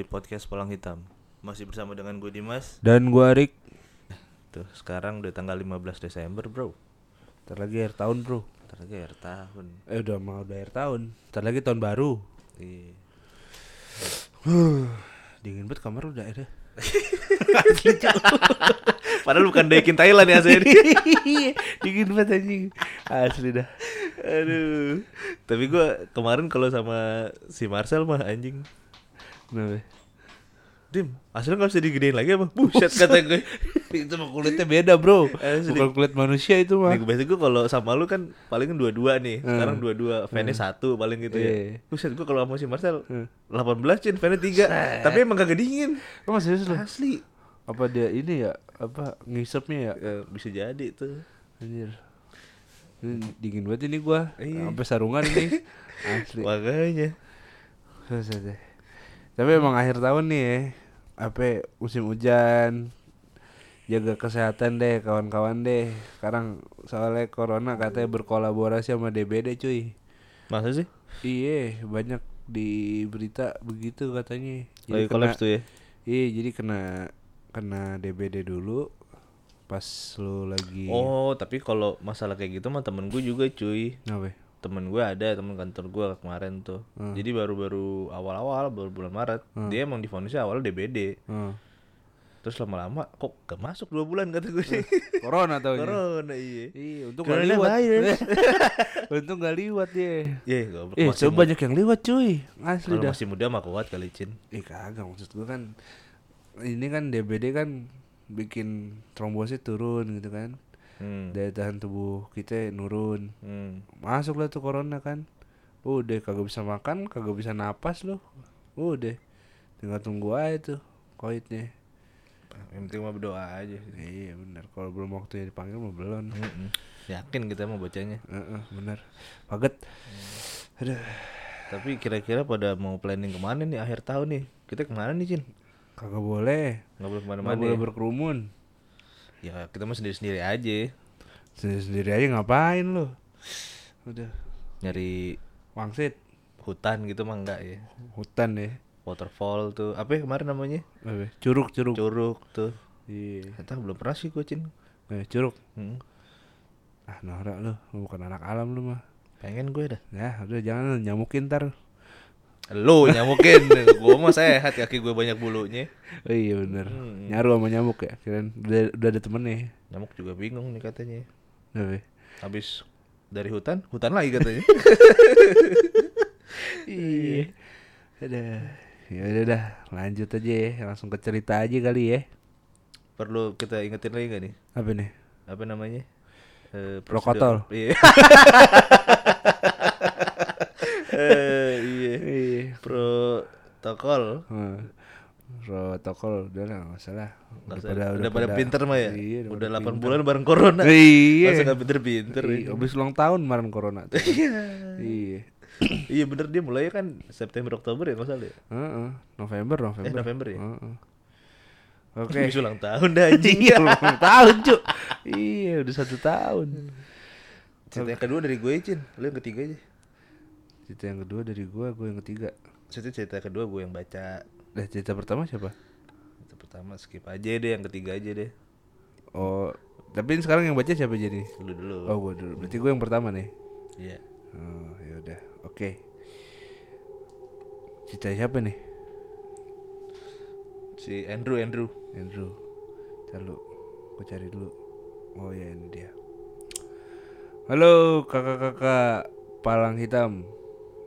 di podcast Palang Hitam. Masih bersama dengan gue Dimas. Dan gua Arik Tuh, sekarang udah tanggal 15 Desember, Bro. Ntar lagi akhir tahun bro Ntar lagi akhir tahun. Eh udah mau udah akhir tahun Ntar lagi tahun baru Iya. Dingin banget kamar udah akhirnya Padahal bukan daikin Thailand ya saya ini. Dingin banget anjing Asli dah Aduh. Tapi gue kemarin kalau sama si Marcel mah anjing. Kenapa? Dim, hasilnya gak bisa digedein lagi apa? Buset kata gue. itu mah kulitnya beda bro Asli. Bukan kulit manusia itu mah Nih, biasanya gue kalau sama lu kan paling dua-dua nih. Hmm. Sekarang dua-dua, fan-nya satu paling gitu ya. Buset gue kalau sama si Marcel Hmm. 18 cin, fan-nya 3. Tapi emang kagak dingin. Emang serius lu? Asli. Apa dia ini ya Apa ngisepnya ya Ya, bisa jadi tuh. Anjir Ini Dingin banget ini gua Iya. Sampai sarungan ini Asli Makanya. Susah deh. Tapi emang akhir tahun nih ya, apa musim hujan, jaga kesehatan deh kawan-kawan deh. Sekarang soalnya corona katanya berkolaborasi sama DBD cuy. Masa sih? Iya banyak di berita begitu katanya. Lagi kolaps tuh ya. Iya jadi kena kena DBD dulu pas lu lagi. Oh, tapi kalau masalah kayak gitu mah temen gue juga cuy. Apa? Temen gue ada, temen kantor gue kemarin tuh. Hmm. Jadi baru-baru awal-awal, baru bulan Maret. Dia emang difonisnya awal DBD. Hmm. Terus lama-lama kok gak masuk dua bulan kata gue. Corona taunya. Corona iya. Iya, untung gak liwat. untung gak liwat ya. Iya, goblok. Eh, Masih banyak yang liwat cuy. Asli dah. masih muda mah kuat kali Cin. Eh kagak maksud gua kan ini kan DBD kan bikin trombosit turun gitu kan. Hmm. Daya tahan tubuh kita nurun. Hmm. Masuk lah tuh corona kan. Udah kagak bisa makan, kagak bisa napas loh. Udah. Tinggal tunggu aja tuh koitnya. Yang penting mah berdoa aja. Iya benar. Kalau belum waktunya dipanggil mah belum. Mm-mm. Yakin kita mau bacanya. Heeh, benar. Paget. Aduh. Tapi kira-kira pada mau planning ke mana nih akhir tahun nih? Kita ke mana nih Cin? Kagak boleh. Nggak boleh Nggak ke mana-mana boleh ya? berkerumun. Ya kita mah sendiri-sendiri aja. Sendiri-sendiri aja ngapain lo? Udah. Nyari Wangsit. hutan gitu mah enggak ya. Hutan ya. Waterfall tuh. Apa ya kemarin namanya? Apa? Curug, curug. Curug tuh. Iya. Kata belum pernah sih gue Cin. Eh, curug. Hmm. Ah, norak lu. Lu bukan anak alam lu mah. Pengen gue dah. Ya, udah jangan nyamukin ntar. Lu nyamukin. gue mah sehat kaki gue banyak bulunya. Oh iya bener. Hmm. Nyaru sama nyamuk ya. Kirain udah, udah ada temennya. Nyamuk juga bingung nih katanya. Apa? Habis dari hutan, hutan lagi katanya. iya. Ada. Ya udah dah, lanjut aja ya. Langsung ke cerita aja kali ya. Perlu kita ingetin lagi gak nih? Apa nih? Apa namanya? Eh, Prokotol. prosedur- Iya. Iya. Iya. Protokol. Hmm. Protokol udah lah nggak usah lah. Nggak usah. udah, pada pinter mah ya. Iya, udah pada 8 pinter. bulan bareng corona. Iya. Masa gak pinter-pinter Iya, ini. Habis ulang tahun kemarin corona. tuh. iya. iya bener dia mulai kan September Oktober ya nggak salah ya. Heeh. November, November. Eh, November ya? Heeh. Oke. Habis ulang tahun dah anjing. Iya, ulang tahun, Cuk. Iya, udah satu tahun. Cerita yang kedua dari gue, Cin. Lu yang ketiga aja. Cerita yang kedua dari gua, gua yang ketiga. Cerita cerita kedua gue yang baca. Dah cerita pertama siapa? Cerita pertama skip aja deh, yang ketiga aja deh. Oh, tapi ini sekarang yang baca siapa jadi? Lu dulu. Oh, gua dulu. Berarti gua yang pertama nih. Iya. Oh, ya udah. Oke. Cerita siapa nih? Si Andrew Andrew. Andrew. Lu, gua cari dulu. Oh ya ini dia. Halo kakak-kakak palang hitam.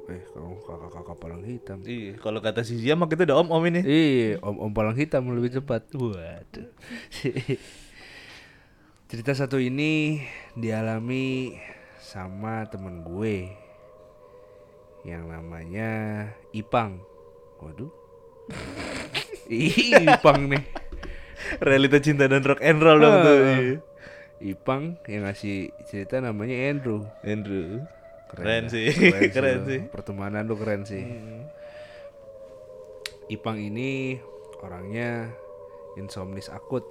Eh, kamu kakak-kakak palang hitam. Iya, kalau kata si Zia mah kita udah om-om ini. Iya, om om palang hitam lebih cepat. Waduh. Cerita satu ini dialami sama temen gue yang namanya Ipang. Waduh. Ipang nih. Realita cinta dan rock and roll dong tuh. Ah. Iya. Ipang yang ngasih cerita namanya Andrew. Andrew. Keren, dah. sih. Keren, lu. sih. Pertemanan lu keren sih. Ipang ini orangnya insomnis akut.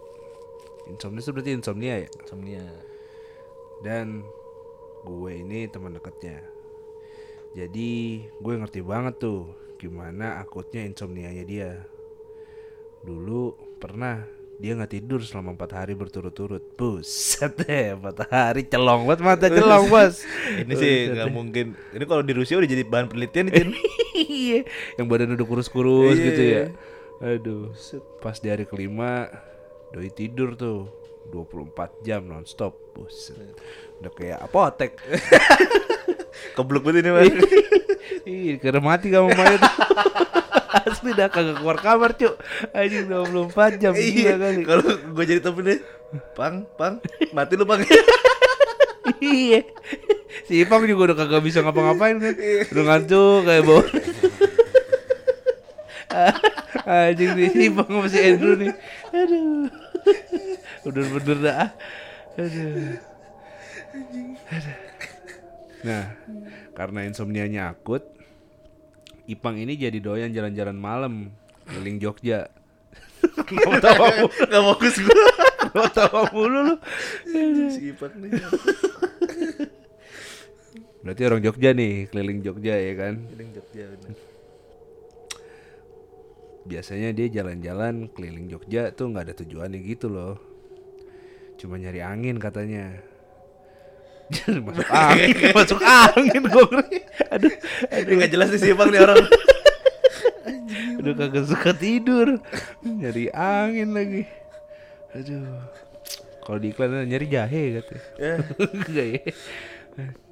Insomnis itu berarti insomnia ya. Insomnia. Dan gue ini teman dekatnya. Jadi gue ngerti banget tuh gimana akutnya insomnianya dia. Dulu pernah dia nggak tidur selama empat hari berturut-turut. Buset deh, empat hari celong banget mata celong bos. Ini sih nggak mungkin. Ini kalau di Rusia udah jadi bahan penelitian nih. Iya, yang badan udah kurus-kurus Iya. gitu ya. Aduh, pas di hari kelima doi tidur tuh 24 jam nonstop. Buset. Udah kayak apotek. Kebluk banget ini, Mas. Ih, kira mati kamu mayat. Asli dah kagak keluar kamar, Cuk. Anjing 24 jam Iya, kali. kalau gue jadi topi deh. Pang, pang, mati lu, Pang. Iya. Si Ipang juga udah kagak bisa ngapa-ngapain kan. Udah ngantuk kayak bau. Anjing nih si Ipang sama si Andrew nih. Aduh. Udah bener dah. Aduh. Aduh. Nah, karena insomnianya akut, Ipang ini jadi doyan jalan-jalan malam keliling Jogja. Tawa mulu? Gak fokus gue. Kenapa tawa mulu lu? Si Ipak nih. Berarti orang Jogja nih, keliling Jogja ya kan. Ini Jogja bener. Biasanya dia jalan-jalan keliling Jogja tuh nggak ada tujuannya gitu loh. Cuma nyari angin katanya. masuk angin, masuk angin gue ngeri. Aduh, Ini gak jelas nih si Ipak nih orang. aduh kagak suka tidur. Nyari angin lagi. Aduh. Kalau di iklan nyari jahe katanya. Ya. Enggak ya.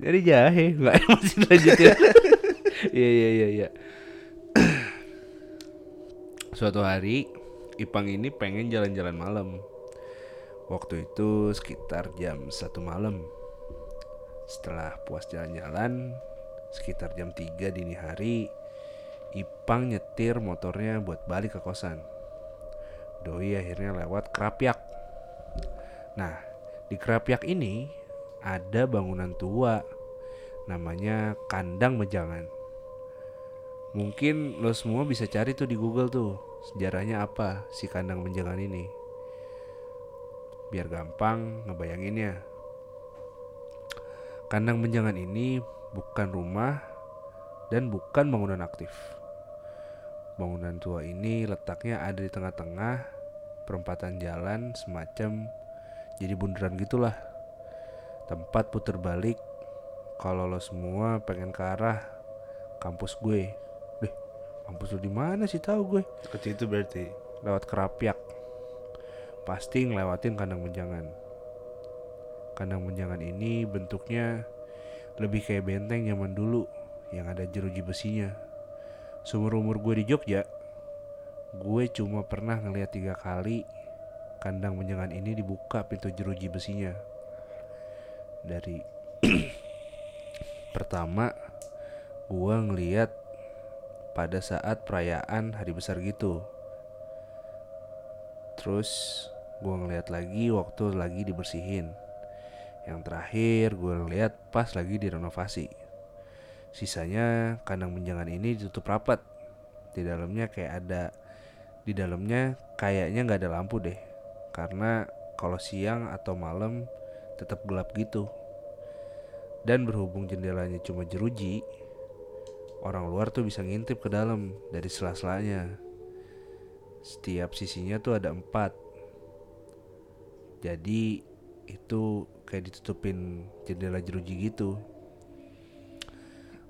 Nyari jahe, enggak masih lanjut ya. Iya iya iya iya. Suatu hari Ipang ini pengen jalan-jalan malam. Waktu itu sekitar jam satu malam. Setelah puas jalan-jalan, sekitar jam 3 dini hari, Ipang nyetir motornya buat balik ke kosan. Doi akhirnya lewat Kerapyak. Nah, di Kerapyak ini ada bangunan tua namanya Kandang Mejangan. Mungkin lo semua bisa cari tuh di Google tuh sejarahnya apa si Kandang Menjangan ini. Biar gampang ngebayanginnya. Kandang Menjangan ini bukan rumah dan bukan bangunan aktif. Bangunan tua ini letaknya ada di tengah-tengah perempatan jalan semacam jadi bundaran gitulah. Tempat puter balik kalau lo semua pengen ke arah kampus gue. Deh, kampus lo di mana sih tahu gue? Kecil itu berarti. Lewat Kerapyak. Pasti ngelewatin kandang menjangan. Kandang menjangan ini bentuknya lebih kayak benteng zaman dulu yang ada jeruji besinya. Seumur umur gue di Jogja, gue cuma pernah ngeliat tiga kali kandang menjangan ini dibuka pintu jeruji besinya. Dari pertama, gue ngeliat pada saat perayaan hari besar gitu. Terus gue ngeliat lagi waktu lagi dibersihin. Yang terakhir gue ngeliat pas lagi direnovasi. Sisanya kandang menjangan ini ditutup rapat. Di dalamnya kayak ada di dalamnya kayaknya nggak ada lampu deh. Karena kalau siang atau malam tetap gelap gitu. Dan berhubung jendelanya cuma jeruji, orang luar tuh bisa ngintip ke dalam dari sela-selanya. Setiap sisinya tuh ada empat. Jadi itu kayak ditutupin jendela jeruji gitu.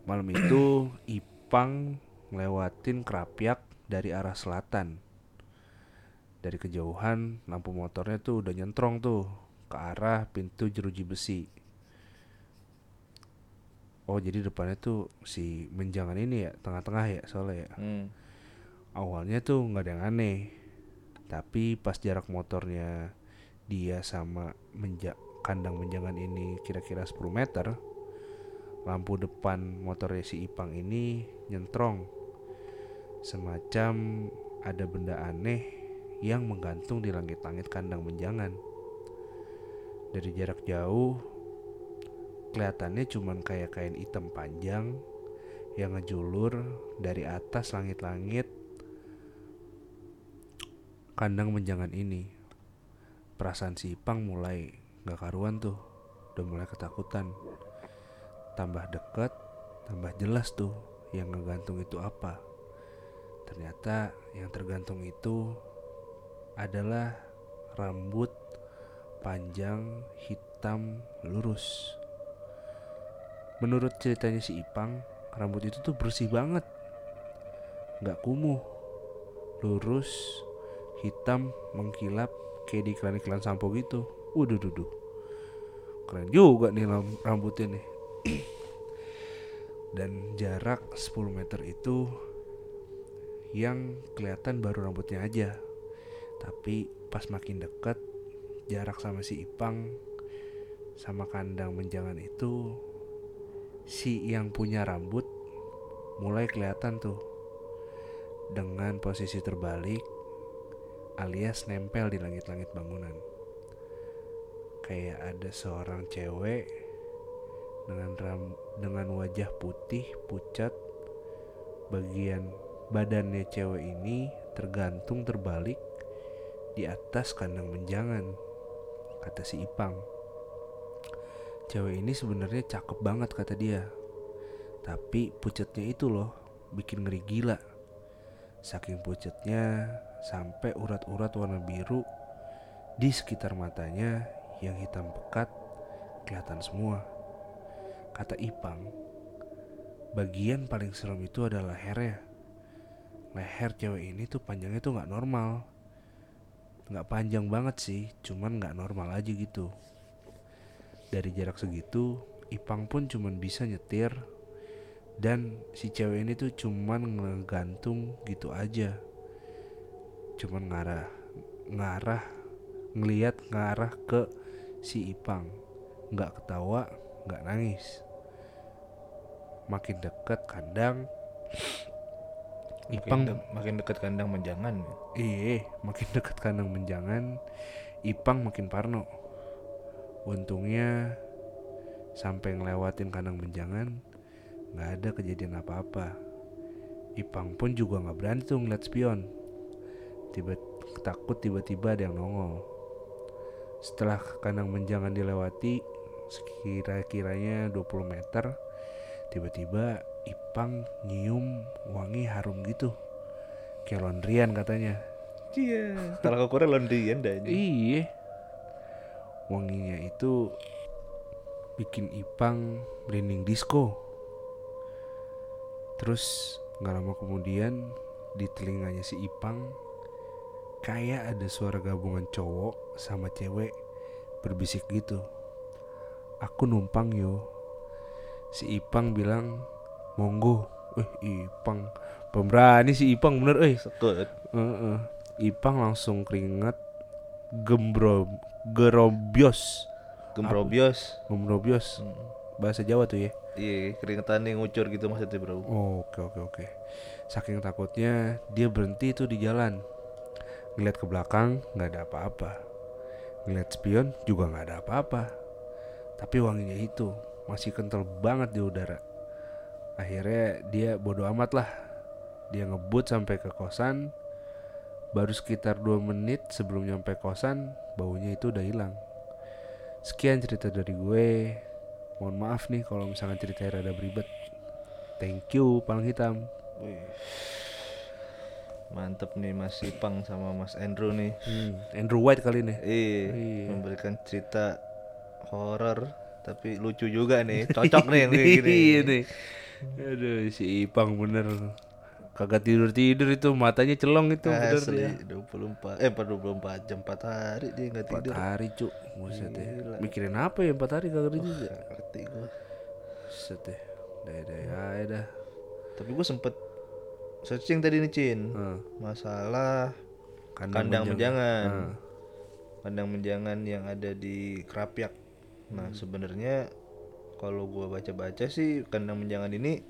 Malam itu Ipang ngelewatin Kerapyak dari arah selatan. Dari kejauhan lampu motornya tuh udah nyentrong tuh ke arah pintu jeruji besi. Oh jadi depannya tuh si menjangan ini ya tengah-tengah ya soalnya ya. Hmm. Awalnya tuh nggak ada yang aneh, tapi pas jarak motornya dia sama menja kandang menjangan ini kira-kira 10 meter, lampu depan motornya si Ipang ini nyentrong, semacam ada benda aneh yang menggantung di langit-langit kandang menjangan. Dari jarak jauh, kelihatannya cuman kayak kain hitam panjang yang ngejulur dari atas langit-langit kandang menjangan ini. Perasaan si Ipang mulai gak karuan tuh, udah mulai ketakutan. Tambah dekat, tambah jelas tuh yang ngegantung itu apa. Ternyata yang tergantung itu adalah rambut panjang hitam lurus. Menurut ceritanya si Ipang, rambut itu tuh bersih banget. Nggak kumuh, lurus, hitam, mengkilap kayak di iklan-iklan sampo gitu. Waduh, duduh. Keren juga nih ram- rambutnya nih. Dan jarak 10 meter itu yang kelihatan baru rambutnya aja. Tapi pas makin dekat jarak sama si Ipang sama kandang menjangan itu si yang punya rambut mulai kelihatan tuh dengan posisi terbalik alias nempel di langit-langit bangunan. Kayak ada seorang cewek dengan ram dengan wajah putih pucat. Bagian badannya cewek ini tergantung terbalik di atas kandang menjangan kata si Ipang. Cewek ini sebenarnya cakep banget kata dia. Tapi pucatnya itu loh bikin ngeri gila. Saking pucatnya sampai urat-urat warna biru di sekitar matanya yang hitam pekat kelihatan semua. Kata Ipang bagian paling serem itu adalah lehernya. Leher cewek ini tuh panjangnya tuh nggak normal. Nggak panjang banget sih cuman nggak normal aja gitu. Dari jarak segitu Ipang pun cuman bisa nyetir. Dan si cewek ini tuh cuman ngegantung gitu aja cuman ngarah ngarah ngeliat ngarah ke si Ipang nggak ketawa nggak nangis makin dekat kandang Ipang Makin, de- makin dekat kandang menjangan. Iya, makin dekat kandang menjangan, Ipang makin parno. Untungnya sampai ngelewatin kandang menjangan, nggak ada kejadian apa-apa. Ipang pun juga nggak berani tuh ngeliat spion. Tiba takut tiba-tiba ada yang nongol. Setelah kandang menjangan dilewati sekira-kiranya 20 meter, tiba-tiba Ipang nyium wangi harum gitu. Kayak laundryan katanya. Iya. Ke Korea laundryan dah. Iya. Wanginya itu bikin Ipang merinding disco. Terus nggak lama kemudian di telinganya si Ipang kayak ada suara gabungan cowok sama cewek berbisik gitu. Aku numpang yo. Si Ipang bilang monggo. Eh Ipang pemberani si Ipang bener eh. Sekut. Heeh. Ipang langsung keringet gembro gerobios Gembrobios. gembrobios Hmm. bahasa Jawa tuh ya Iya, keringetan yang ngucur gitu maksudnya bro. oh, oke oke oke saking takutnya dia berhenti tuh di jalan ngeliat ke belakang nggak ada apa-apa. Ngeliat spion juga nggak ada apa-apa. Tapi wanginya itu masih kental banget di udara. Akhirnya dia bodoh amat lah. Dia ngebut sampai ke kosan. Baru sekitar 2 menit sebelum nyampe kosan baunya itu udah hilang. Sekian cerita dari gue. Mohon maaf nih kalau misalkan ceritanya rada beribet. Thank you paling hitam. Wih. Mantep nih Mas Ipang sama Mas Andrew nih. Hmm, Andrew White kali nih Iya, Iya. memberikan cerita horor tapi lucu juga nih. Cocok nih yang kayak gini. Iya nih. Aduh si Ipang bener kagak tidur tidur itu matanya celong itu bener Asli dia. 24 eh 24 jam 4 hari dia nggak tidur. hari cuk, buset ya. Mikirin apa ya empat hari kagak tidur ya? Nggak ngerti gua. Buset ya. Dah dah ya dah. Tapi gua sempet searching tadi nih Cin. Heeh. Masalah Kandang kandang menjangan. menjangan. Heeh. Kandang menjangan yang ada di Kerapyak. Nah, sebenarnya kalau gua baca-baca sih kandang menjangan ini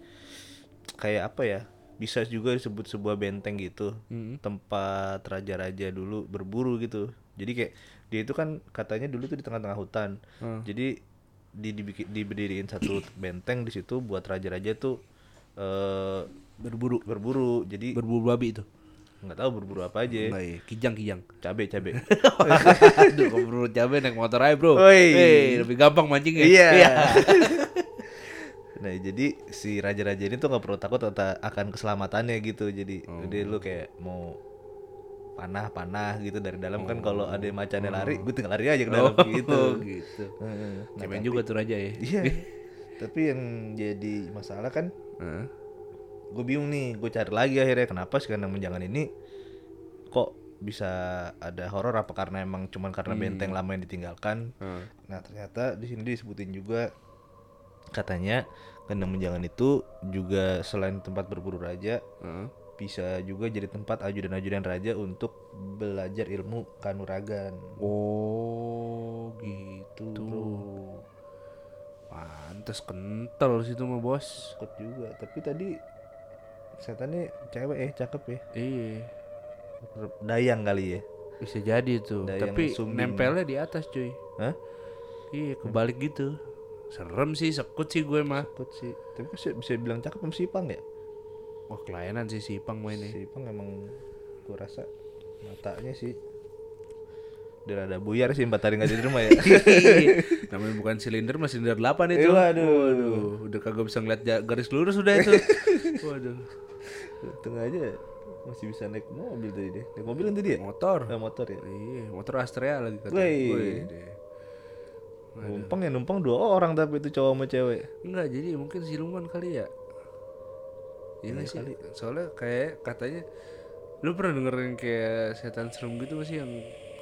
kayak apa ya? Bisa juga disebut sebuah benteng gitu. Mm. Tempat raja-raja dulu berburu gitu. Jadi kayak dia itu kan katanya dulu tuh di tengah-tengah hutan. Hmm. Jadi di dibikin diberdiriin satu benteng di situ buat raja-raja tuh eh berburu berburu. Jadi Berburu babi itu. nggak tahu berburu apa aja. Enggak ya, kijang kijang. Cabe cabe. Aduh, kalau berburu cabai naik motor aja, Bro. Eh, lebih gampang mancingnya. Iya. Nah jadi si raja-raja ini tuh nggak perlu takut akan keselamatannya gitu. Jadi udah lu kayak mau panah-panah gitu dari dalam kan kalau ada macannya lari, gue tinggal lari aja ke dalam gitu. gitu. Heeh. Nah, Cemen juga tuh raja ya. Iya. tapi yang jadi masalah kan Heeh. Gue bingung nih, gue cari lagi akhirnya kenapa sih kandang menjangan ini kok bisa ada horor apa karena emang cuman karena benteng lama yang ditinggalkan. Heeh. Nah ternyata di sini disebutin juga katanya kandang menjangan itu juga selain tempat berburu raja Heeh. bisa juga jadi tempat ajudan-ajudan raja untuk belajar ilmu kanuragan. Oh, gitu. Pantes kental situ mah, Bos. Takut juga, tapi tadi setannya cewek eh cakep ya. Iya. Dayang kali ya. Bisa jadi tuh. Dayang Tapi Sumbing. nempelnya di atas, cuy. Hah? Iya, kebalik gitu. Serem sih, sekut sih gue mah. Takut sih. Tapi kok bisa, bisa bilang cakep sama si Ipang ya? Wah, kelainan sih si Ipang mainnya. Si Ipang emang gua rasa matanya sih udah ada buyar sih empat hari nggak di rumah ya. Namanya bukan silinder, mah silinder 8 itu. Eh, waduh. Waduh, udah kagak bisa ngeliat garis lurus udah itu. Waduh. Untung aja masih bisa naik mobil tadi deh. Naik mobil kan tadi ya? Motor. Eh, motor ya. Iya, motor Astrea lagi kata. Wih, deh. Numpang ya numpang dua orang tapi itu cowok sama cewek. Enggak, jadi mungkin siluman kali ya. Iya nggak sih? Soalnya kayak katanya lu pernah dengerin kayak setan serem gitu masih yang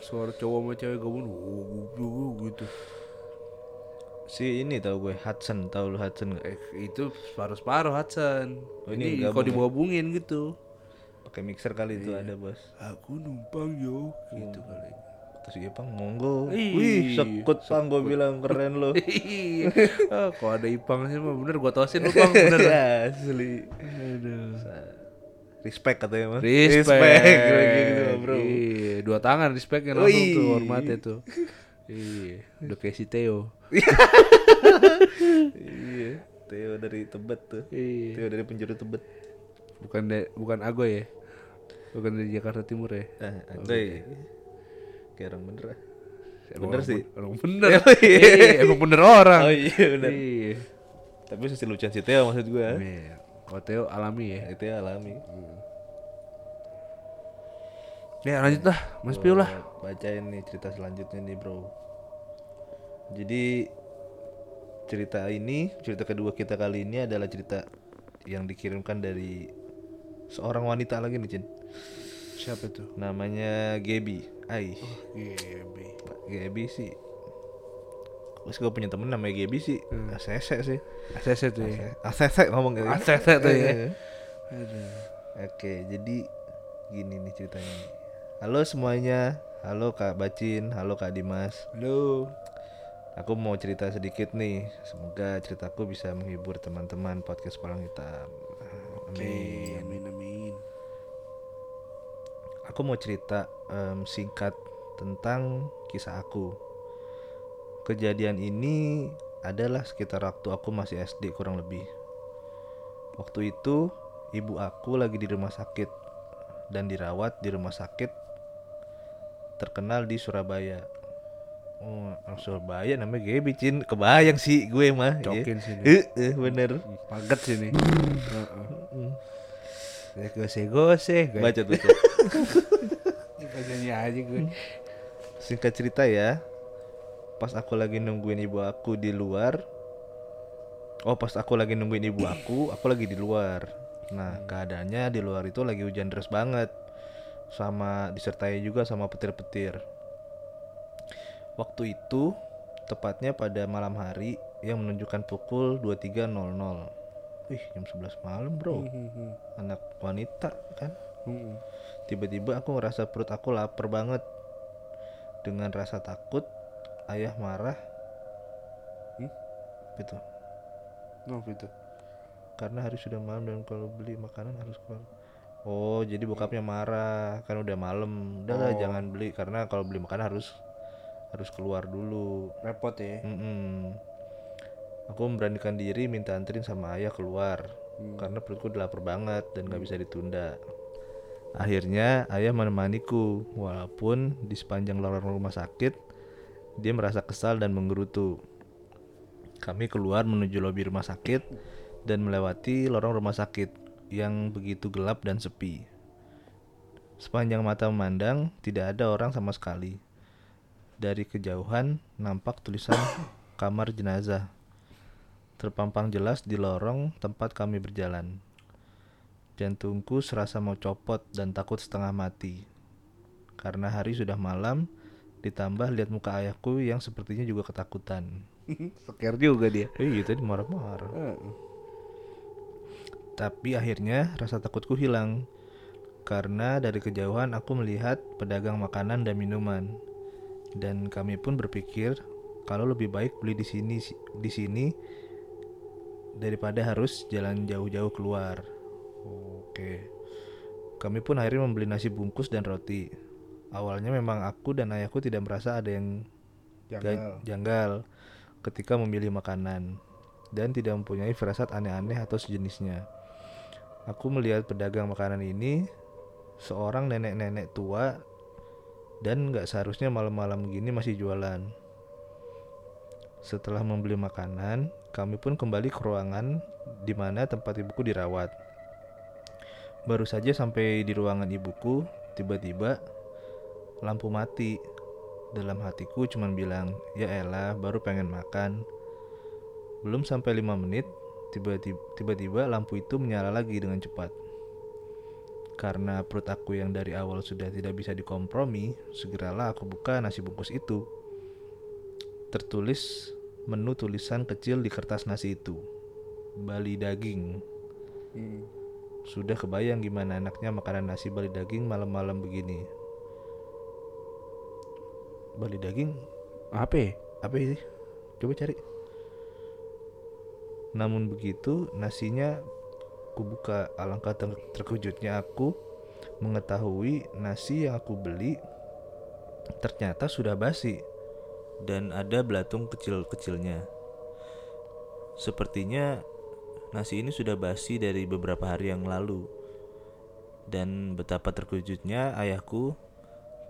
suara cowok sama cewek gabung gitu. Si ini tahu gue Hudson, tahu lu Hudson nggak? Eh, itu separuh-separuh Hudson. Oh, ini ini kalau digabungin gitu. Pakai mixer kali itu ada bos. Aku numpang yo gitu kali. Terus dia pang monggo. Ih, Wih, sekut pang gue bilang keren lo. Iya. ah, kalau ada Ipang sih mah bener gua tosin lu Bang, bener. Asli. Aduh. Respect katanya mah. Respect, Lagi gitu bro. Iya, dua tangan respectnya Wih. langsung tuh hormatnya tuh. Iya, udah kayak si Theo. Iya. Theo dari Tebet tuh. Iya. Theo dari penjuru Tebet. Bukan de, bukan Ago ya? Bukan dari Jakarta Timur ya? Ah, agoy. Kayak orang bener ah. Bener Orang sih. Orang bener. Oh, iya. Iya, emang bener orang. Oh iya bener. Iya. Tapi sisi lucuan si Theo maksud gue. Iya. Kalau Theo alami ya. Itu ya alami. Ya lanjut lah, Mas Piu lah. Bacain nih cerita selanjutnya nih bro. Jadi cerita ini, cerita kedua kita kali ini adalah cerita yang dikirimkan dari seorang wanita lagi nih Cin. Siapa tuh? Namanya Gaby. Ai, Gebe. Gaby sih. Terus gue punya temen namanya Gaby sih. ACC sih. ACC tuh ya. ACC ngomong gitu. ACC tuh ya. Oke, jadi gini nih ceritanya. Halo semuanya, halo Kak Bacin, halo Kak Dimas. Halo. Aku mau cerita sedikit nih. Semoga ceritaku bisa menghibur teman-teman podcast Palang Hitam. Amin. Amin amin. Aku mau cerita em, singkat tentang kisah aku. Kejadian ini adalah sekitar waktu aku masih SD kurang lebih. Waktu itu ibu aku lagi di rumah sakit dan dirawat di rumah sakit terkenal di Surabaya. Oh, Surabaya namanya Gaby Cin. Kebayang sih gue mah. Cokin ya. sini. Eh, eh, bener. Paget sini. Ya gose gose. Baca tuh. tuh. Bacanya aja gue. Singkat cerita ya, pas aku lagi nungguin ibu aku di luar. Oh, pas aku lagi nungguin ibu aku, aku lagi di luar. Nah, keadaannya di luar itu lagi hujan deras banget. Sama disertai juga sama petir-petir. Waktu itu tepatnya pada malam hari yang menunjukkan pukul 23.00. Wih, jam 11 malam, Bro. Anak wanita kan. Tiba-tiba aku ngerasa perut aku lapar banget. Dengan rasa takut, ayah marah. Hmm? Gitu. Kenapa itu? Karena hari sudah malam dan kalau beli makanan harus keluar. Oh, jadi bokapnya marah kan udah malam. Udahlah Oh. jangan beli karena kalau beli makanan harus harus keluar dulu. Repot ya. Mm-mm. Aku memberanikan diri minta anterin sama ayah keluar Hmm. karena perutku udah lapar banget dan gak bisa ditunda. Akhirnya ayah menemaniku walaupun di sepanjang lorong rumah sakit dia merasa kesal dan menggerutu. Kami keluar menuju lobi rumah sakit dan melewati lorong rumah sakit yang begitu gelap dan sepi. Sepanjang mata memandang, tidak ada orang sama sekali. Dari kejauhan nampak tulisan kamar jenazah. Terpampang jelas di lorong tempat kami berjalan. Jantungku serasa mau copot dan takut setengah mati. Karena hari sudah malam, ditambah lihat muka ayahku yang sepertinya juga ketakutan. Seker juga dia. Eh, tadi marah-marah. Tapi akhirnya rasa takutku hilang. Karena dari kejauhan aku melihat pedagang makanan dan minuman. Dan kami pun berpikir kalau lebih baik beli di sini di sini daripada harus jalan jauh-jauh keluar. Oke. Kami pun akhirnya membeli nasi bungkus dan roti. Awalnya memang aku dan ayahku tidak merasa ada yang ga- Janggal. janggal ketika memilih makanan dan tidak mempunyai firasat aneh-aneh atau sejenisnya. Aku melihat pedagang makanan ini seorang nenek-nenek tua dan nggak seharusnya malam-malam gini masih jualan. Setelah membeli makanan, kami pun kembali ke ruangan di mana tempat ibuku dirawat. Baru saja sampai di ruangan ibuku, tiba-tiba lampu mati. Dalam hatiku cuman bilang, ya elah baru pengen makan. Belum sampai 5 menit, tiba-tiba tiba-tiba lampu itu menyala lagi dengan cepat. Karena perut aku yang dari awal sudah tidak bisa dikompromi, segeralah aku buka nasi bungkus itu. Tertulis menu tulisan kecil di kertas nasi itu. Bali daging. Sudah kebayang gimana enaknya makanan nasi bali daging malam-malam begini. Bali daging Apa? ya? apa sih? Coba cari. Namun begitu, nasinya kubuka. Alangkah ter- terkejutnya aku mengetahui nasi yang aku beli ternyata sudah basi dan ada belatung kecil-kecilnya. Sepertinya nasi ini sudah basi dari beberapa hari yang lalu. Dan betapa terkejutnya ayahku,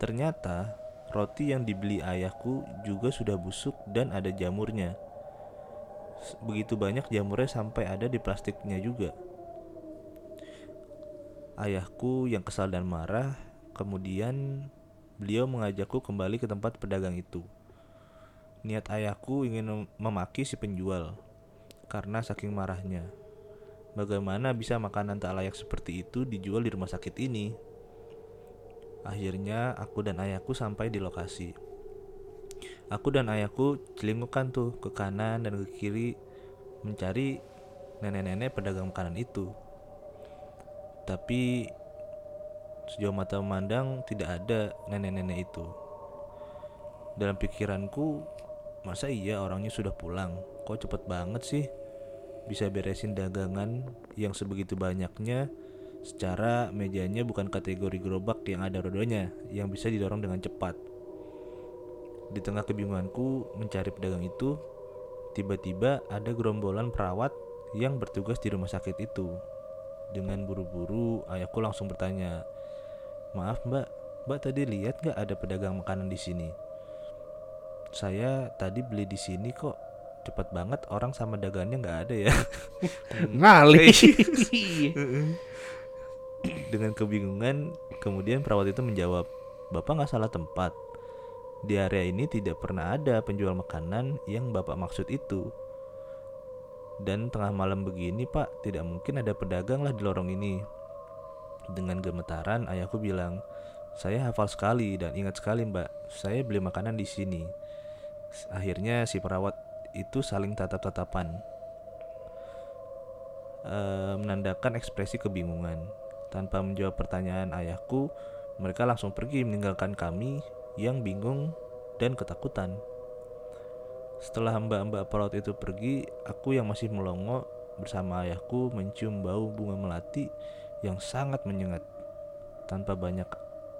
ternyata roti yang dibeli ayahku juga sudah busuk dan ada jamurnya. Begitu banyak jamurnya sampai ada di plastiknya juga. Ayahku yang kesal dan marah, kemudian beliau mengajakku kembali ke tempat pedagang itu. Niat ayahku ingin mem- memaki si penjual karena saking marahnya. Bagaimana bisa makanan tak layak seperti itu dijual di rumah sakit ini? Akhirnya aku dan ayahku sampai di lokasi. Aku dan ayahku celingukan tuh ke kanan dan ke kiri mencari nenek-nenek pedagang makanan itu. Tapi sejauh mata memandang tidak ada nenek-nenek itu. Dalam pikiranku, masa iya orangnya sudah pulang? Kok cepet banget sih? Bisa beresin dagangan yang sebegitu banyaknya secara mejanya bukan kategori gerobak yang ada rodanya yang bisa didorong dengan cepat. Di tengah kebingunganku mencari pedagang itu, tiba-tiba ada gerombolan perawat yang bertugas di rumah sakit itu. Dengan buru-buru, ayahku langsung bertanya, "Maaf, Mbak, Mbak tadi lihat nggak ada pedagang makanan di sini?" Saya tadi beli di sini kok. Cepat banget orang sama dagangannya nggak ada ya. Ngalih. Dengan kebingungan, kemudian perawat itu menjawab, "Bapak nggak salah tempat. Di area ini tidak pernah ada penjual makanan yang Bapak maksud itu. Dan tengah malam begini, Pak, tidak mungkin ada pedagang lah di lorong ini." Dengan gemetaran, ayahku bilang, "Saya hafal sekali dan ingat sekali, Mbak. Saya beli makanan di sini." Akhirnya si perawat itu saling tatap-tatapan eh, menandakan ekspresi kebingungan. Tanpa menjawab pertanyaan ayahku, mereka langsung pergi meninggalkan kami yang bingung dan ketakutan. Setelah mbak-mbak perawat itu pergi, aku yang masih melongo bersama ayahku mencium bau bunga melati yang sangat menyengat. Tanpa banyak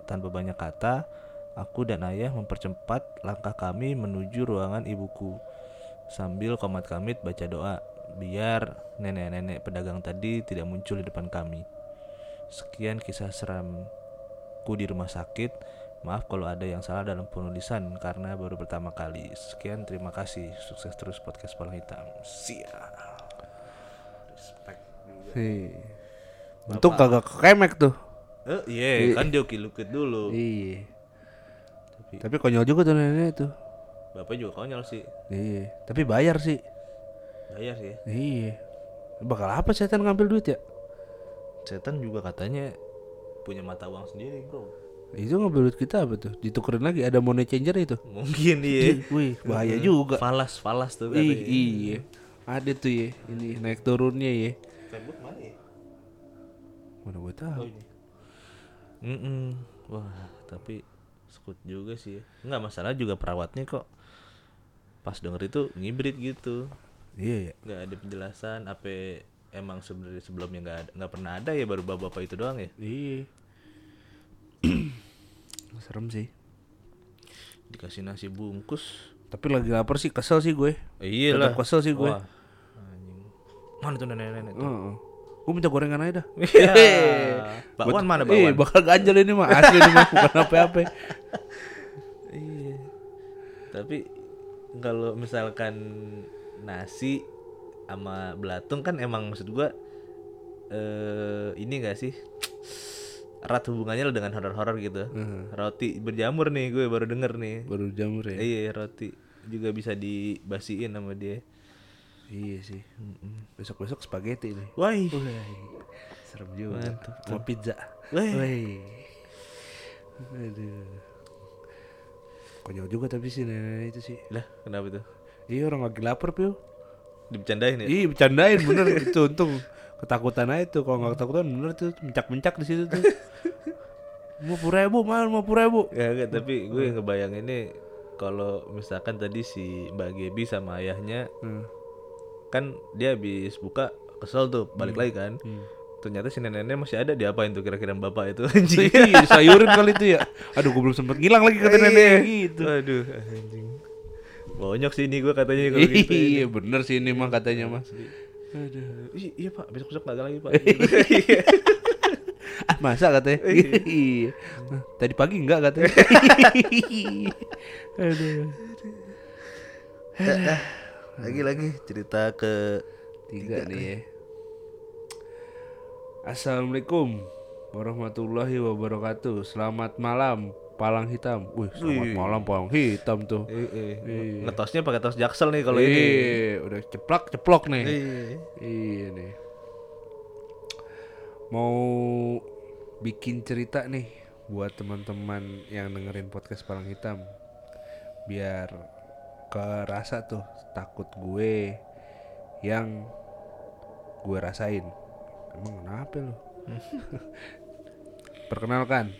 tanpa banyak kata, aku dan ayah mempercepat langkah kami menuju ruangan ibuku sambil komat kamit baca doa biar nenek-nenek pedagang tadi tidak muncul di depan kami. Sekian kisah seramku di rumah sakit Maaf kalau ada yang salah dalam penulisan karena baru pertama kali. Sekian terima kasih. Sukses terus podcast Palang Hitam. Siap. Respect. Hei. Untung kagak kemek tuh. Eh, iya, kan joki lukit dulu. Iya. Tapi Tapi konyol juga tuh nenek tuh. bapak juga konyol sih. Iya. Tapi bayar sih. Bayar sih. ya. Iya. Bakal apa setan ngambil duit ya? Setan juga katanya punya mata uang sendiri, Bro. Itu ngambil duit kita apa tuh? Ditukerin lagi ada money changer itu. Mungkin iya. Wih, bahaya juga. Falas, falas tuh Ih, katanya. iya. Ada tuh ya, ini naik turunnya ya. Facebook mana ya? Mana gue tahu. Oh ini. Mm-mm. Wah, tapi skut juga sih. ya. Enggak masalah juga perawatnya kok. Pas denger itu ngibrit gitu. Iya ya. Nggak ada penjelasan apa emang sebenarnya sebelumnya nggak ada nggak pernah ada ya baru bapak itu doang ya. Iya. Serem sih. Dikasih nasi bungkus. Tapi lagi lapar sih, kesel sih gue. Iya Tetap kesel sih gue. Wah. Mana tuh nenek-nenek tuh? Heeh. Gue minta gorengan aja dah. Iya. Bakwan mana Iya, bakwan? bakal ganjel ini mah asli ini mah bukan apa-apa. Iya. Tapi kalau misalkan nasi sama belatung kan emang maksud gua eh ini gak sih erat hubungannya dengan horor-horor gitu. Roti berjamur nih gue baru denger nih. Baru jamur ya. Iya roti juga bisa dibasiin sama dia. Iya sih. Besok-besok spaghetti nih. Wah, serem juga. Mantap Mau pizza. Wih. Aduh. Konyol juga tapi sih nenek itu sih. lah kenapa tuh? Iya orang lagi lapar pio. Dibercandain ya? Iya bercandain bener itu untung ketakutan aja tuh kalau nggak ketakutan bener tuh mencak-mencak di situ tuh. mau puluh ribu mal mau puluh ribu. Ya enggak, tapi gue ngebayang ini kalau misalkan tadi si Mbak Gebi sama ayahnya Hmm. kan dia habis buka kesel tuh balik lagi kan ternyata si neneknya masih ada diapain tuh kira-kira bapak itu anjing Iya, sayurin kali itu ya. Aduh, gue belum sempet ngilang lagi kata nenek gitu. aduh anjing bonyok sih ini gue katanya kalau gitu Iya, bener sih ini mah katanya mah. Aduh I- iya pak besok besok kagak lagi pak Ah, masa katanya? Iya. Nah, Tadi pagi enggak katanya. Aduh. lagi lagi cerita ke Tiga nih ya. Assalamualaikum warahmatullahi wabarakatuh. Selamat malam, Palang Hitam. Wih, selamat malam Palang Hitam tuh. eh. ngetosnya pakai tos jaksel nih kalau ini Iya, udah ceplok ceplok nih. Iya. Iya nih. Mau bikin cerita nih buat teman-teman yang dengerin podcast Palang Hitam. Biar kerasa tuh takut gue yang gue rasain. Emang kenapa lo? Perkenalkan.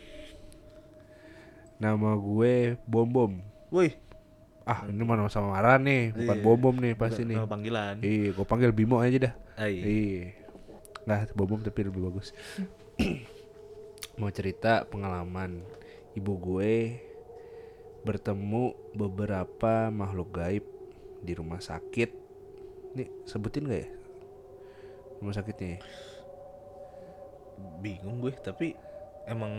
Nama gue Bom Bom. woi Ah, ini mana sama marah nih, bukan Bom Bom nih pasti nih. panggilan Iya, gue panggil Bimo aja dah. Ai. Iya. Nggak, bom tapi lebih bagus. Mau cerita pengalaman ibu gue bertemu beberapa makhluk gaib di rumah sakit. Nih, sebutin gak ya? Rumah sakitnya. ya? bingung gue tapi emang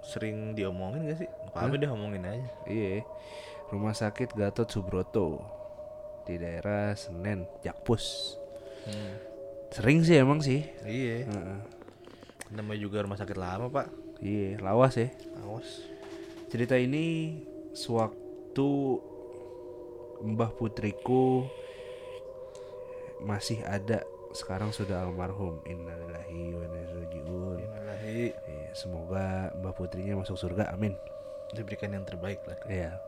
sering diomongin gak sih apa deh omongin aja Iya. Rumah sakit Gatot Subroto di daerah Senen, Jakpus. Sering sih emang sih. iya Heeh. namanya juga rumah sakit lama pak Iya, lawas ya. awas Cerita ini sewaktu Mbah Putriku masih ada sekarang sudah almarhum. Innalillahi wa inna ilaihi rajiun. Innalillahi. Iya, semoga Mbah Putrinya masuk surga amin. Diberikan yang terbaik lah. Iya.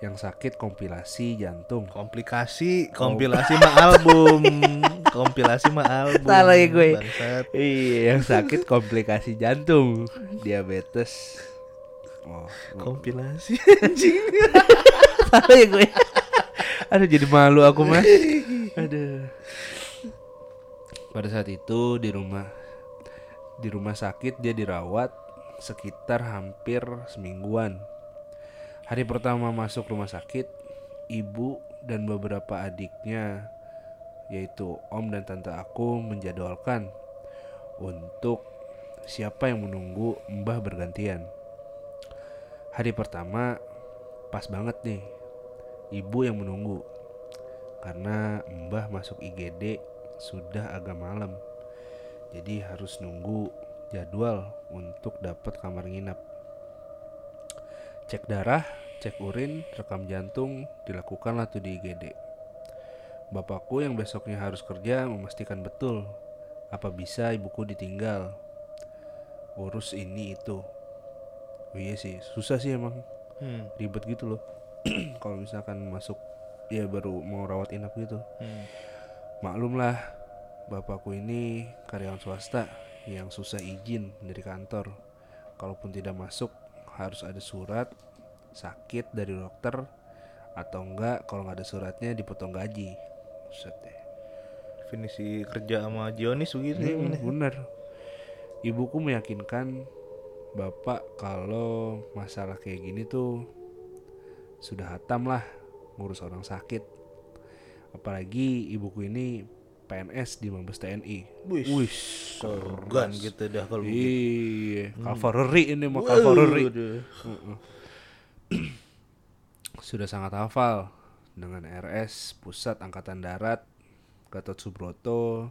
Yang sakit kompilasi jantung. Komplikasi kompilasi mah album. Kompilasi mah album Salah ya gue. Iya yang sakit komplikasi jantung. Diabetes. Oh kompilasi anjing. Salah ya gue. Aduh jadi malu aku mas. Aduh pada saat itu di rumah di rumah sakit dia dirawat sekitar hampir semingguan hari pertama masuk rumah sakit ibu dan beberapa adiknya yaitu om dan tante aku menjadwalkan untuk siapa yang menunggu mbah bergantian Hari pertama pas banget nih. Ibu yang menunggu. Karena Mbah masuk IGD sudah agak malam. Jadi harus nunggu jadwal untuk dapat kamar nginap. Cek darah, cek urin, rekam jantung dilakukanlah tuh di IGD. Bapakku yang besoknya harus kerja memastikan betul apa bisa ibuku ditinggal. Urus ini itu. Oh iya sih, susah sih emang Hmm. ribet gitu loh. Kalau misalkan masuk ya baru mau rawat inap gitu. Hmm. Maklum lah, bapakku ini karyawan swasta yang susah izin dari kantor. Kalaupun tidak masuk, harus ada surat sakit dari dokter atau enggak kalau nggak ada suratnya dipotong gaji. Buset deh. Definisi kerja sama Jonis begitu Hmm, ya? bener. Ibuku meyakinkan bapak kalau masalah kayak gini tuh sudah hatam lah ngurus orang sakit. Apalagi ibuku ini PNS di Mabes TNI. Wih, Wih, gitu dah kalau begitu. Iya, Cavalry ini mah Cavalry. Sudah sangat hafal dengan RS Pusat Angkatan Darat Gatot Subroto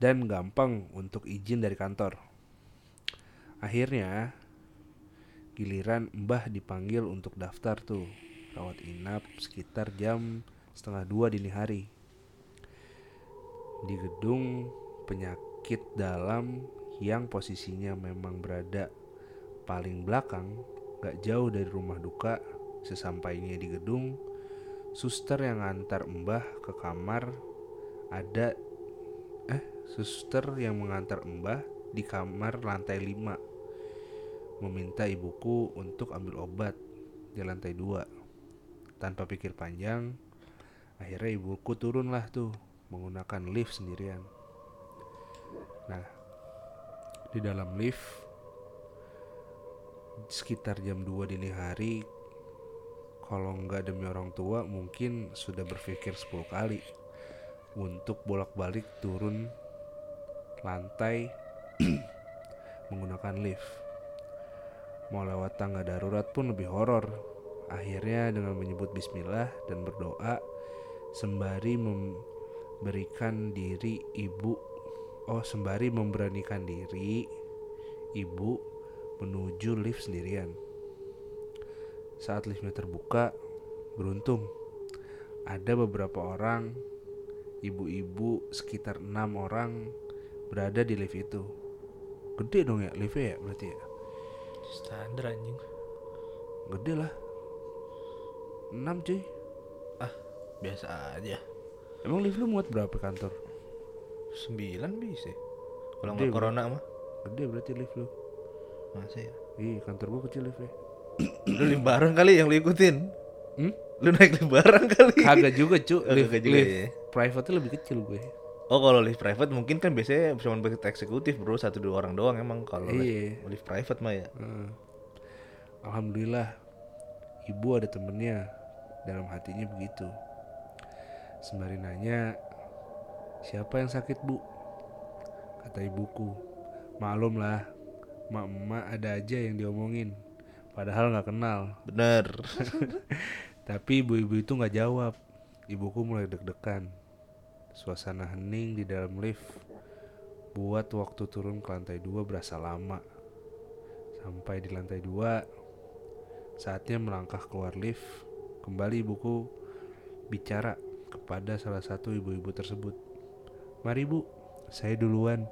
dan gampang untuk izin dari kantor. Akhirnya giliran Mbah dipanggil untuk daftar tuh rawat inap sekitar jam setengah dua dini hari. Di gedung penyakit dalam yang posisinya memang berada paling belakang gak jauh dari rumah duka sesampainya di gedung suster yang ngantar mbah ke kamar ada eh suster yang mengantar mbah di kamar lantai 5 meminta ibuku untuk ambil obat di lantai 2 tanpa pikir panjang akhirnya ibuku turunlah tuh menggunakan lift sendirian. Nah di dalam lift sekitar jam 2 dini hari kalau nggak demi orang tua mungkin sudah berpikir 10 kali untuk bolak-balik turun lantai menggunakan lift. Mau lewat tangga darurat pun lebih horor. Akhirnya dengan menyebut bismillah dan berdoa sembari memberikan diri ibu. Oh sembari memberanikan diri ibu menuju lift sendirian. Saat liftnya terbuka beruntung. Ada beberapa orang ibu-ibu sekitar enam orang berada di lift itu. Gede dong ya liftnya ya berarti ya? Standar anjing. gede lah. Enam cuy biasa aja. emang lift lu muat berapa kantor Sembilan bisa. Kalau nggak corona mah. gede berarti lift lu Masa ya? Ih, kantor gua kecil liftnya. Lu limbaran kali yang lu ikutin. Hmm? Lu naik limbaran kali. Kagak juga, cu. Oh, lift, juga lift ya. private lebih kecil gue. Oh kalau lift private mungkin kan biasanya cuma buat eksekutif bro satu dua orang doang emang kalau lift, Iya. lift private mah ya. Heeh. Alhamdulillah, ibu ada temennya. Dalam hatinya begitu. Sembari nanya, siapa yang sakit bu? Kata ibuku, maklum lah, mak-mak ada aja yang diomongin. Padahal nggak kenal. Bener. Tapi ibu-ibu itu nggak jawab. Ibuku mulai deg-degan. Suasana hening di dalam lift buat waktu turun ke lantai dua berasa lama. Sampai di lantai dua, saatnya melangkah keluar lift. Kembali ibuku bicara kepada salah satu ibu-ibu tersebut. Mari bu, saya duluan.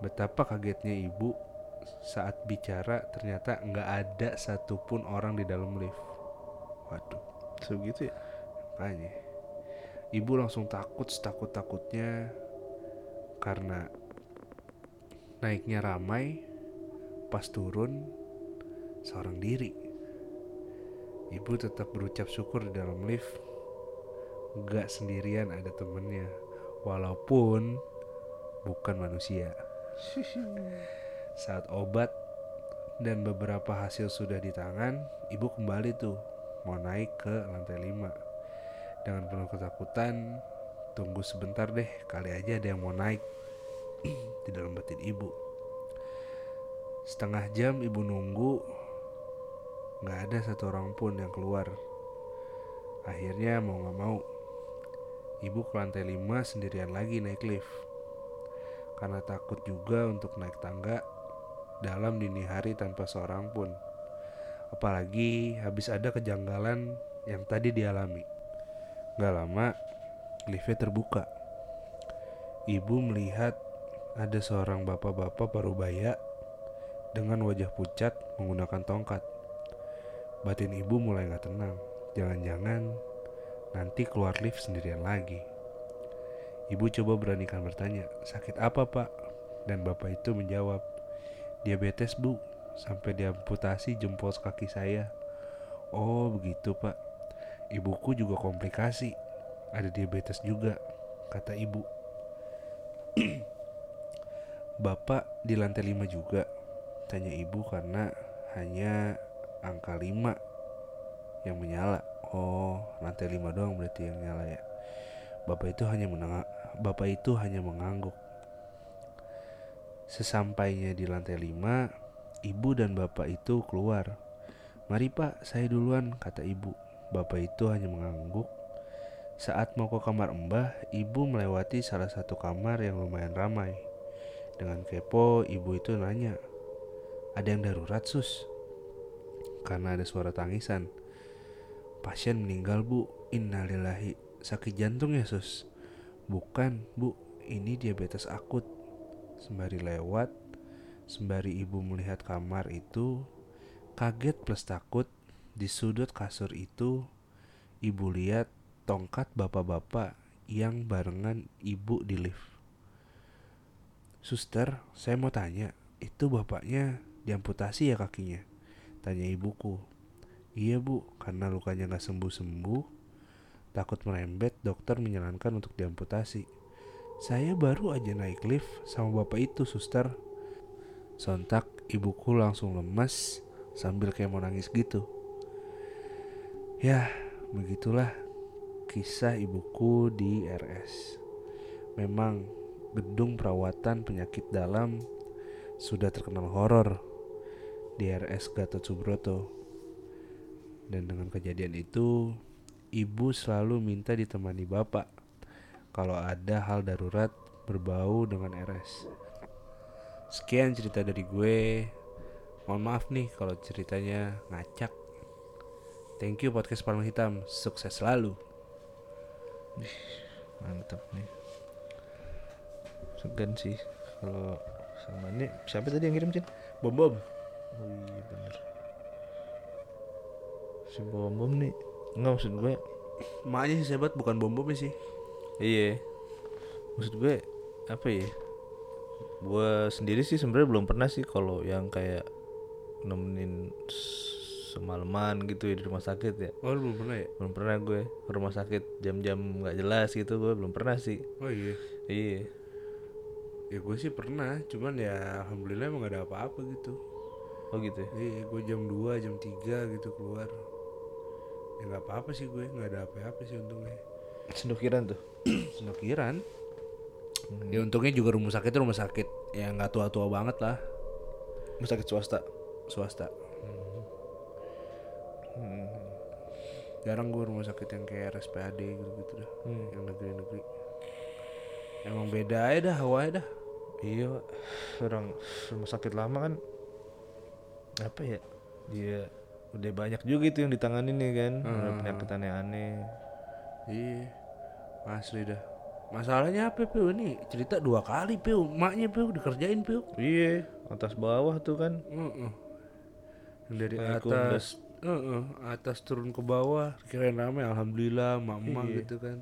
Betapa kagetnya ibu saat bicara ternyata nggak ada satupun orang di dalam lift. Waduh, Sebegitu ya. makanya. Ibu langsung takut setakut-takutnya karena naiknya ramai, pas turun seorang diri. Ibu tetap berucap syukur di dalam lift. Gak sendirian ada temennya, walaupun bukan manusia. Saat obat dan beberapa hasil sudah di tangan, ibu kembali tuh mau naik ke lantai 5. Dengan penuh ketakutan, tunggu sebentar deh, kali aja ada yang mau naik di dalam batin ibu. Setengah jam ibu nunggu, nggak ada satu orang pun yang keluar. Akhirnya mau nggak mau, ibu ke lantai 5 sendirian lagi naik lift. Karena takut juga untuk naik tangga dalam dini hari tanpa seorang pun. Apalagi habis ada kejanggalan yang tadi dialami. Gak lama, liftnya terbuka. Ibu melihat ada seorang bapak-bapak parubaya dengan wajah pucat menggunakan tongkat. Batin ibu mulai gak tenang. Jangan-jangan nanti keluar lift sendirian lagi. Ibu coba beranikan bertanya, sakit apa pak? Dan bapak itu menjawab, diabetes bu, sampai diamputasi jempol kaki saya. Oh begitu pak. Ibuku juga komplikasi, ada diabetes juga, kata ibu. Bapak di lantai 5 juga, tanya ibu karena hanya angka 5 yang menyala. Oh, lantai 5 doang berarti yang nyala ya. Bapak itu hanya menengah, Bapak itu hanya mengangguk. Sesampainya di lantai 5, ibu dan bapak itu keluar. Mari pak, saya duluan, kata ibu. Bapak itu hanya mengangguk. Saat mau ke kamar mbah, ibu melewati salah satu kamar yang lumayan ramai. Dengan kepo, ibu itu nanya, ada yang darurat sus? Karena ada suara tangisan. Pasien meninggal bu, innalillahi, sakit jantung ya sus? Bukan bu, ini diabetes akut. Sembari lewat, sembari ibu melihat kamar itu, kaget plus takut, di sudut kasur itu, ibu lihat tongkat bapak-bapak yang barengan ibu di lift. Suster, saya mau tanya, itu bapaknya diamputasi ya kakinya? Tanya ibuku. Iya bu, karena lukanya gak sembuh-sembuh, takut merembet, dokter menyarankan untuk diamputasi. Saya baru aja naik lift sama bapak itu, suster. Sontak, ibuku langsung lemas sambil kayak mau nangis gitu. Ya, begitulah kisah ibuku di RS. Memang gedung perawatan penyakit dalam sudah terkenal horor di RS Gatot Subroto. Dan dengan kejadian itu, ibu selalu minta ditemani bapak kalau ada hal darurat berbau dengan RS. Sekian cerita dari gue. Mohon maaf nih kalau ceritanya ngacak. Thank you podcast Palung Hitam. Sukses selalu. mantap nih segan sih kalau sama ini siapa tadi yang kirim cin Bom bom. oh iya bener si bom bom nih nggak maksud gue Maknya sih hebat bukan bom bomnya sih. iya maksud gue apa ya gue sendiri sih sebenarnya belum pernah sih kalau yang kayak nemenin semalaman gitu ya di rumah sakit ya Oh lu belum pernah ya? belum pernah gue ke rumah sakit jam-jam nggak jelas gitu gue belum pernah sih Oh iya. iya Ya gue sih pernah, cuman ya alhamdulillah emang gak ada apa-apa gitu. oh gitu ya Iya, gue jam 2, jam 3 gitu keluar. Ya nggak apa-apa sih gue, nggak ada apa-apa sih untungnya. sendokiran tuh Senokiran. Ya untungnya juga rumah sakit rumah sakit ya nggak tua-tua banget lah, rumah sakit swasta swasta. Jarang gue rumah sakit yang kayak RSPAD gitu-gitu dah, yang negeri-negeri. Emang beda aja dah hawanya dah. Iya, orang rumah sakit lama kan apa ya? Dia udah banyak juga itu yang ditangani nih kan, ada penyakit aneh-aneh. Iya, asli dah. Masalahnya apa Piu ini cerita dua kali Piu, maknya Piu dikerjain Piu. Iya, atas bawah tuh kan. Heeh. Yang Dari atas, Heeh, atas turun ke bawah, kirain rame, alhamdulillah, mak-mak Iya. gitu kan.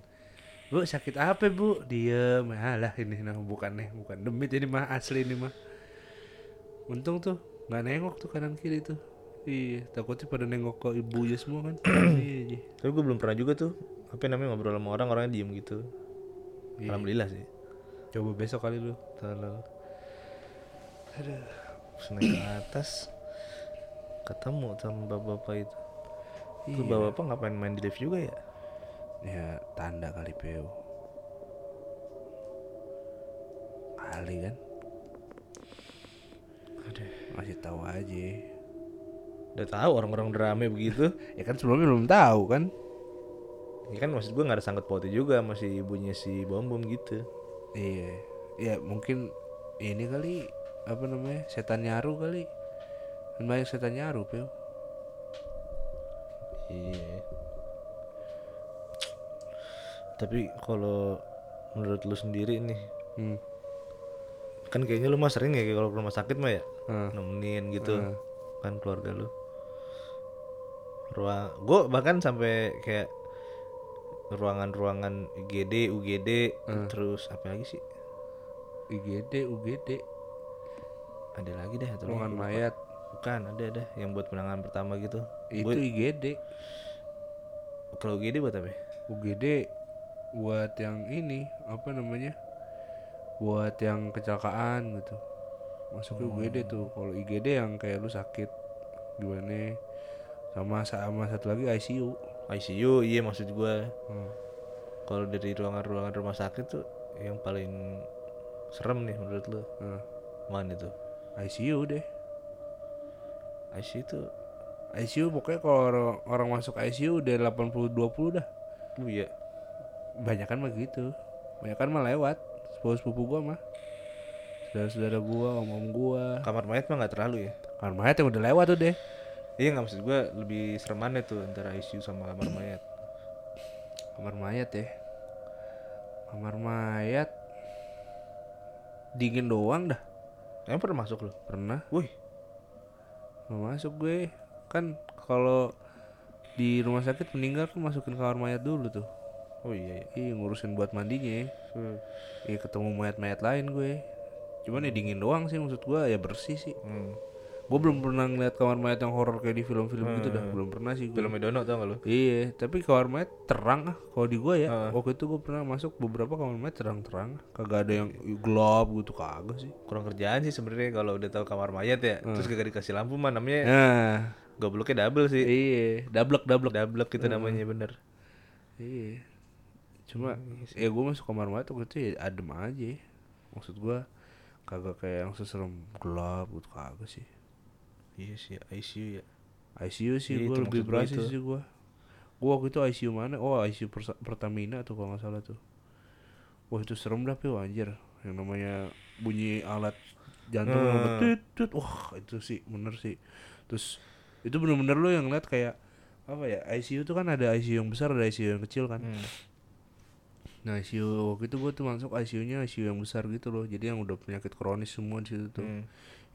Bu sakit apa bu? Diem, alah ini nah bukan nih, bukan demit ini mah asli ini mah. Untung tuh nggak nengok tuh kanan kiri tuh. Iya, takutnya pada nengok ke ibunya semua kan. iya, iya. Tapi gue belum pernah juga tuh. Apa namanya ngobrol sama orang orangnya diem gitu. Iya. Alhamdulillah sih. Coba besok kali lu. Aduh, Terus naik ke atas ketemu sama bapak-bapak itu. Iya. bapak-bapak ngapain main di lift juga ya? Ya tanda kali Peu. Kali kan. Aduh. Masih tahu aja. Udah tahu orang-orang udah rame begitu. Ya kan sebelumnya belum tahu kan. Ya kan maksud gue nggak ada sangkut pautnya juga masih ibunya si bom bom gitu. Iya. Ya mungkin ini kali apa namanya? Setan nyaru kali. Kan banyak setan nyaru, Pio. Iya. Tapi kalau menurut lu sendiri nih, Hmm. kan kayaknya lu mah sering ya kalau ke rumah sakit mah ya Hmm. nemenin gitu Hmm. kan keluarga lu. Ruang, gue bahkan sampai kayak ruangan-ruangan IGD, UGD, terus apa lagi sih? IGD, UGD, Ada lagi deh atau ruangan lagi? mayat. Bukan, ada ada yang buat penanganan pertama gitu. Itu Gua- IGD. kalau UGD buat apa? ya? UGD buat yang ini apa namanya? Buat yang kecelakaan gitu. Masuk ke UGD tuh. Kalau IGD yang kayak lu sakit gimana? Sama sama satu lagi ICU. ICU, iya maksud gue. Hmm. Kalau dari ruangan-ruangan rumah sakit tuh yang paling serem nih menurut lu Nah, mana itu? ICU deh. ICU tuh, ICU pokoknya kalau orang, orang masuk ICU udah 80 20 dah. oh iya. Banyak kan mah gitu. Banyak kan mah lewat. Sepupu-sepupu gua mah. Saudara-saudara gua, om-om gua. Kamar mayat mah nggak terlalu ya? Kamar mayat yang udah lewat tuh deh. Iya nggak maksud gue lebih seremannya tuh antara ICU sama kamar mayat. Kamar mayat ya. Kamar mayat dingin doang dah. Emang pernah masuk lu? Pernah Wih, mau masuk gue. Kan kalau di rumah sakit meninggal kan masukin kamar mayat dulu tuh. oh iya. iya. Iya ngurusin buat mandinya. ya. Hmm. Iya ketemu mayat-mayat lain gue. Cuman ya dingin doang sih maksud gue ya bersih sih. Hmm. Gue belum pernah ngeliat kamar mayat yang horor kayak di film-film gitu dah. Belum pernah sih gue. Film Dono tau gak lu? Iya, tapi kamar mayat terang ah. Kalau di gua ya, waktu itu gue pernah masuk beberapa kamar mayat terang-terang. Kagak ada yang gelap gitu kagak sih. Kurang kerjaan sih sebenarnya kalau udah tahu kamar mayat ya. Terus gak dikasih lampu mah namanya Nah, gobloknya double sih. iya, dablek dablek. Double itu namanya bener. Iya. Cuma ya gue masuk kamar mayat waktu itu ya adem aja. Maksud gua kagak kayak yang seserem gelap gitu kagak sih. Iya sih ICU ya. ICU sih Iya, gue lebih itu. sih gue. Gue waktu itu ICU mana? Oh ICU Persa- Pertamina tuh kalau nggak salah tuh. Wah itu serem dah pio anjir. Yang namanya bunyi alat jantung yang Hmm. tut tut. Wah itu sih bener sih. Terus itu bener-bener lo yang ngeliat kayak apa ya ICU tuh kan ada ICU yang besar ada ICU yang kecil kan. Hmm. Nah ICU waktu itu gue tuh masuk ICU-nya ICU yang besar gitu loh. Jadi yang udah penyakit kronis semua di situ tuh. Hmm.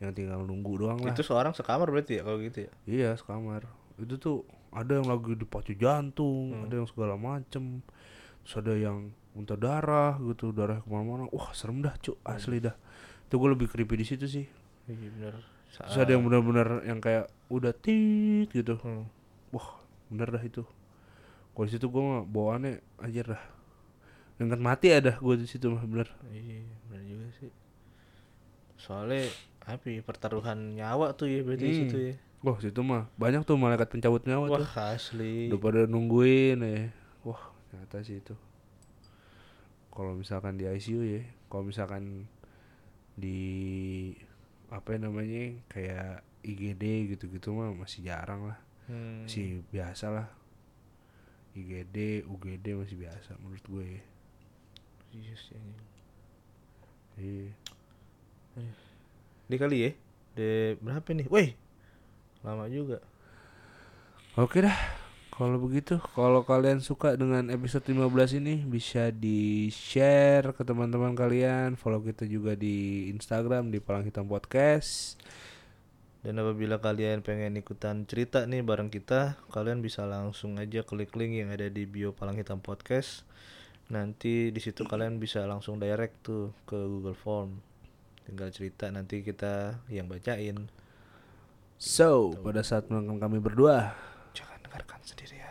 Yang tinggal nunggu doang lah. Itu seorang sekamar berarti ya kalau gitu ya? Iya sekamar. Itu tuh ada yang lagi dipacu jantung Ada yang segala macem. Terus ada yang muntah darah gitu Darah ke mana-mana. Wah serem dah cuk asli dah. Itu gue lebih creepy di situ sih. Iya bener. Terus ada yang benar-benar yang kayak udah tit gitu. Hmm. Wah bener dah itu. Kalau di situ gue mah bawaannya aja dah. Dengan mati ada gue di situ mah bener. Iya bener juga sih. Soalnya apa ya, pertaruhan nyawa tuh ya berarti Hmm. situ ya. Wah situ mah banyak tuh malaikat pencabut nyawa tuh Wah asli. udah pada nungguin ya wah ternyata sih itu kalau misalkan di ICU ya kalau misalkan di apa namanya kayak IGD gitu-gitu mah masih jarang lah Hmm. masih biasa lah IGD UGD masih biasa menurut gue ya Iya sih, anjing. iya Ini kali ya. De berapa nih? Wih. Lama juga. Oke dah. Kalau begitu, kalau kalian suka dengan episode 15 ini bisa di-share ke teman-teman kalian, follow kita juga di Instagram di Palang Hitam Podcast. Dan apabila kalian pengen ikutan cerita nih bareng kita, kalian bisa langsung aja klik link yang ada di bio Palang Hitam Podcast. Nanti di situ kalian bisa langsung direct tuh ke Google Form. Tinggal cerita nanti kita yang bacain. So, pada saat menonton kami berdua, Jangan dengarkan sendirian.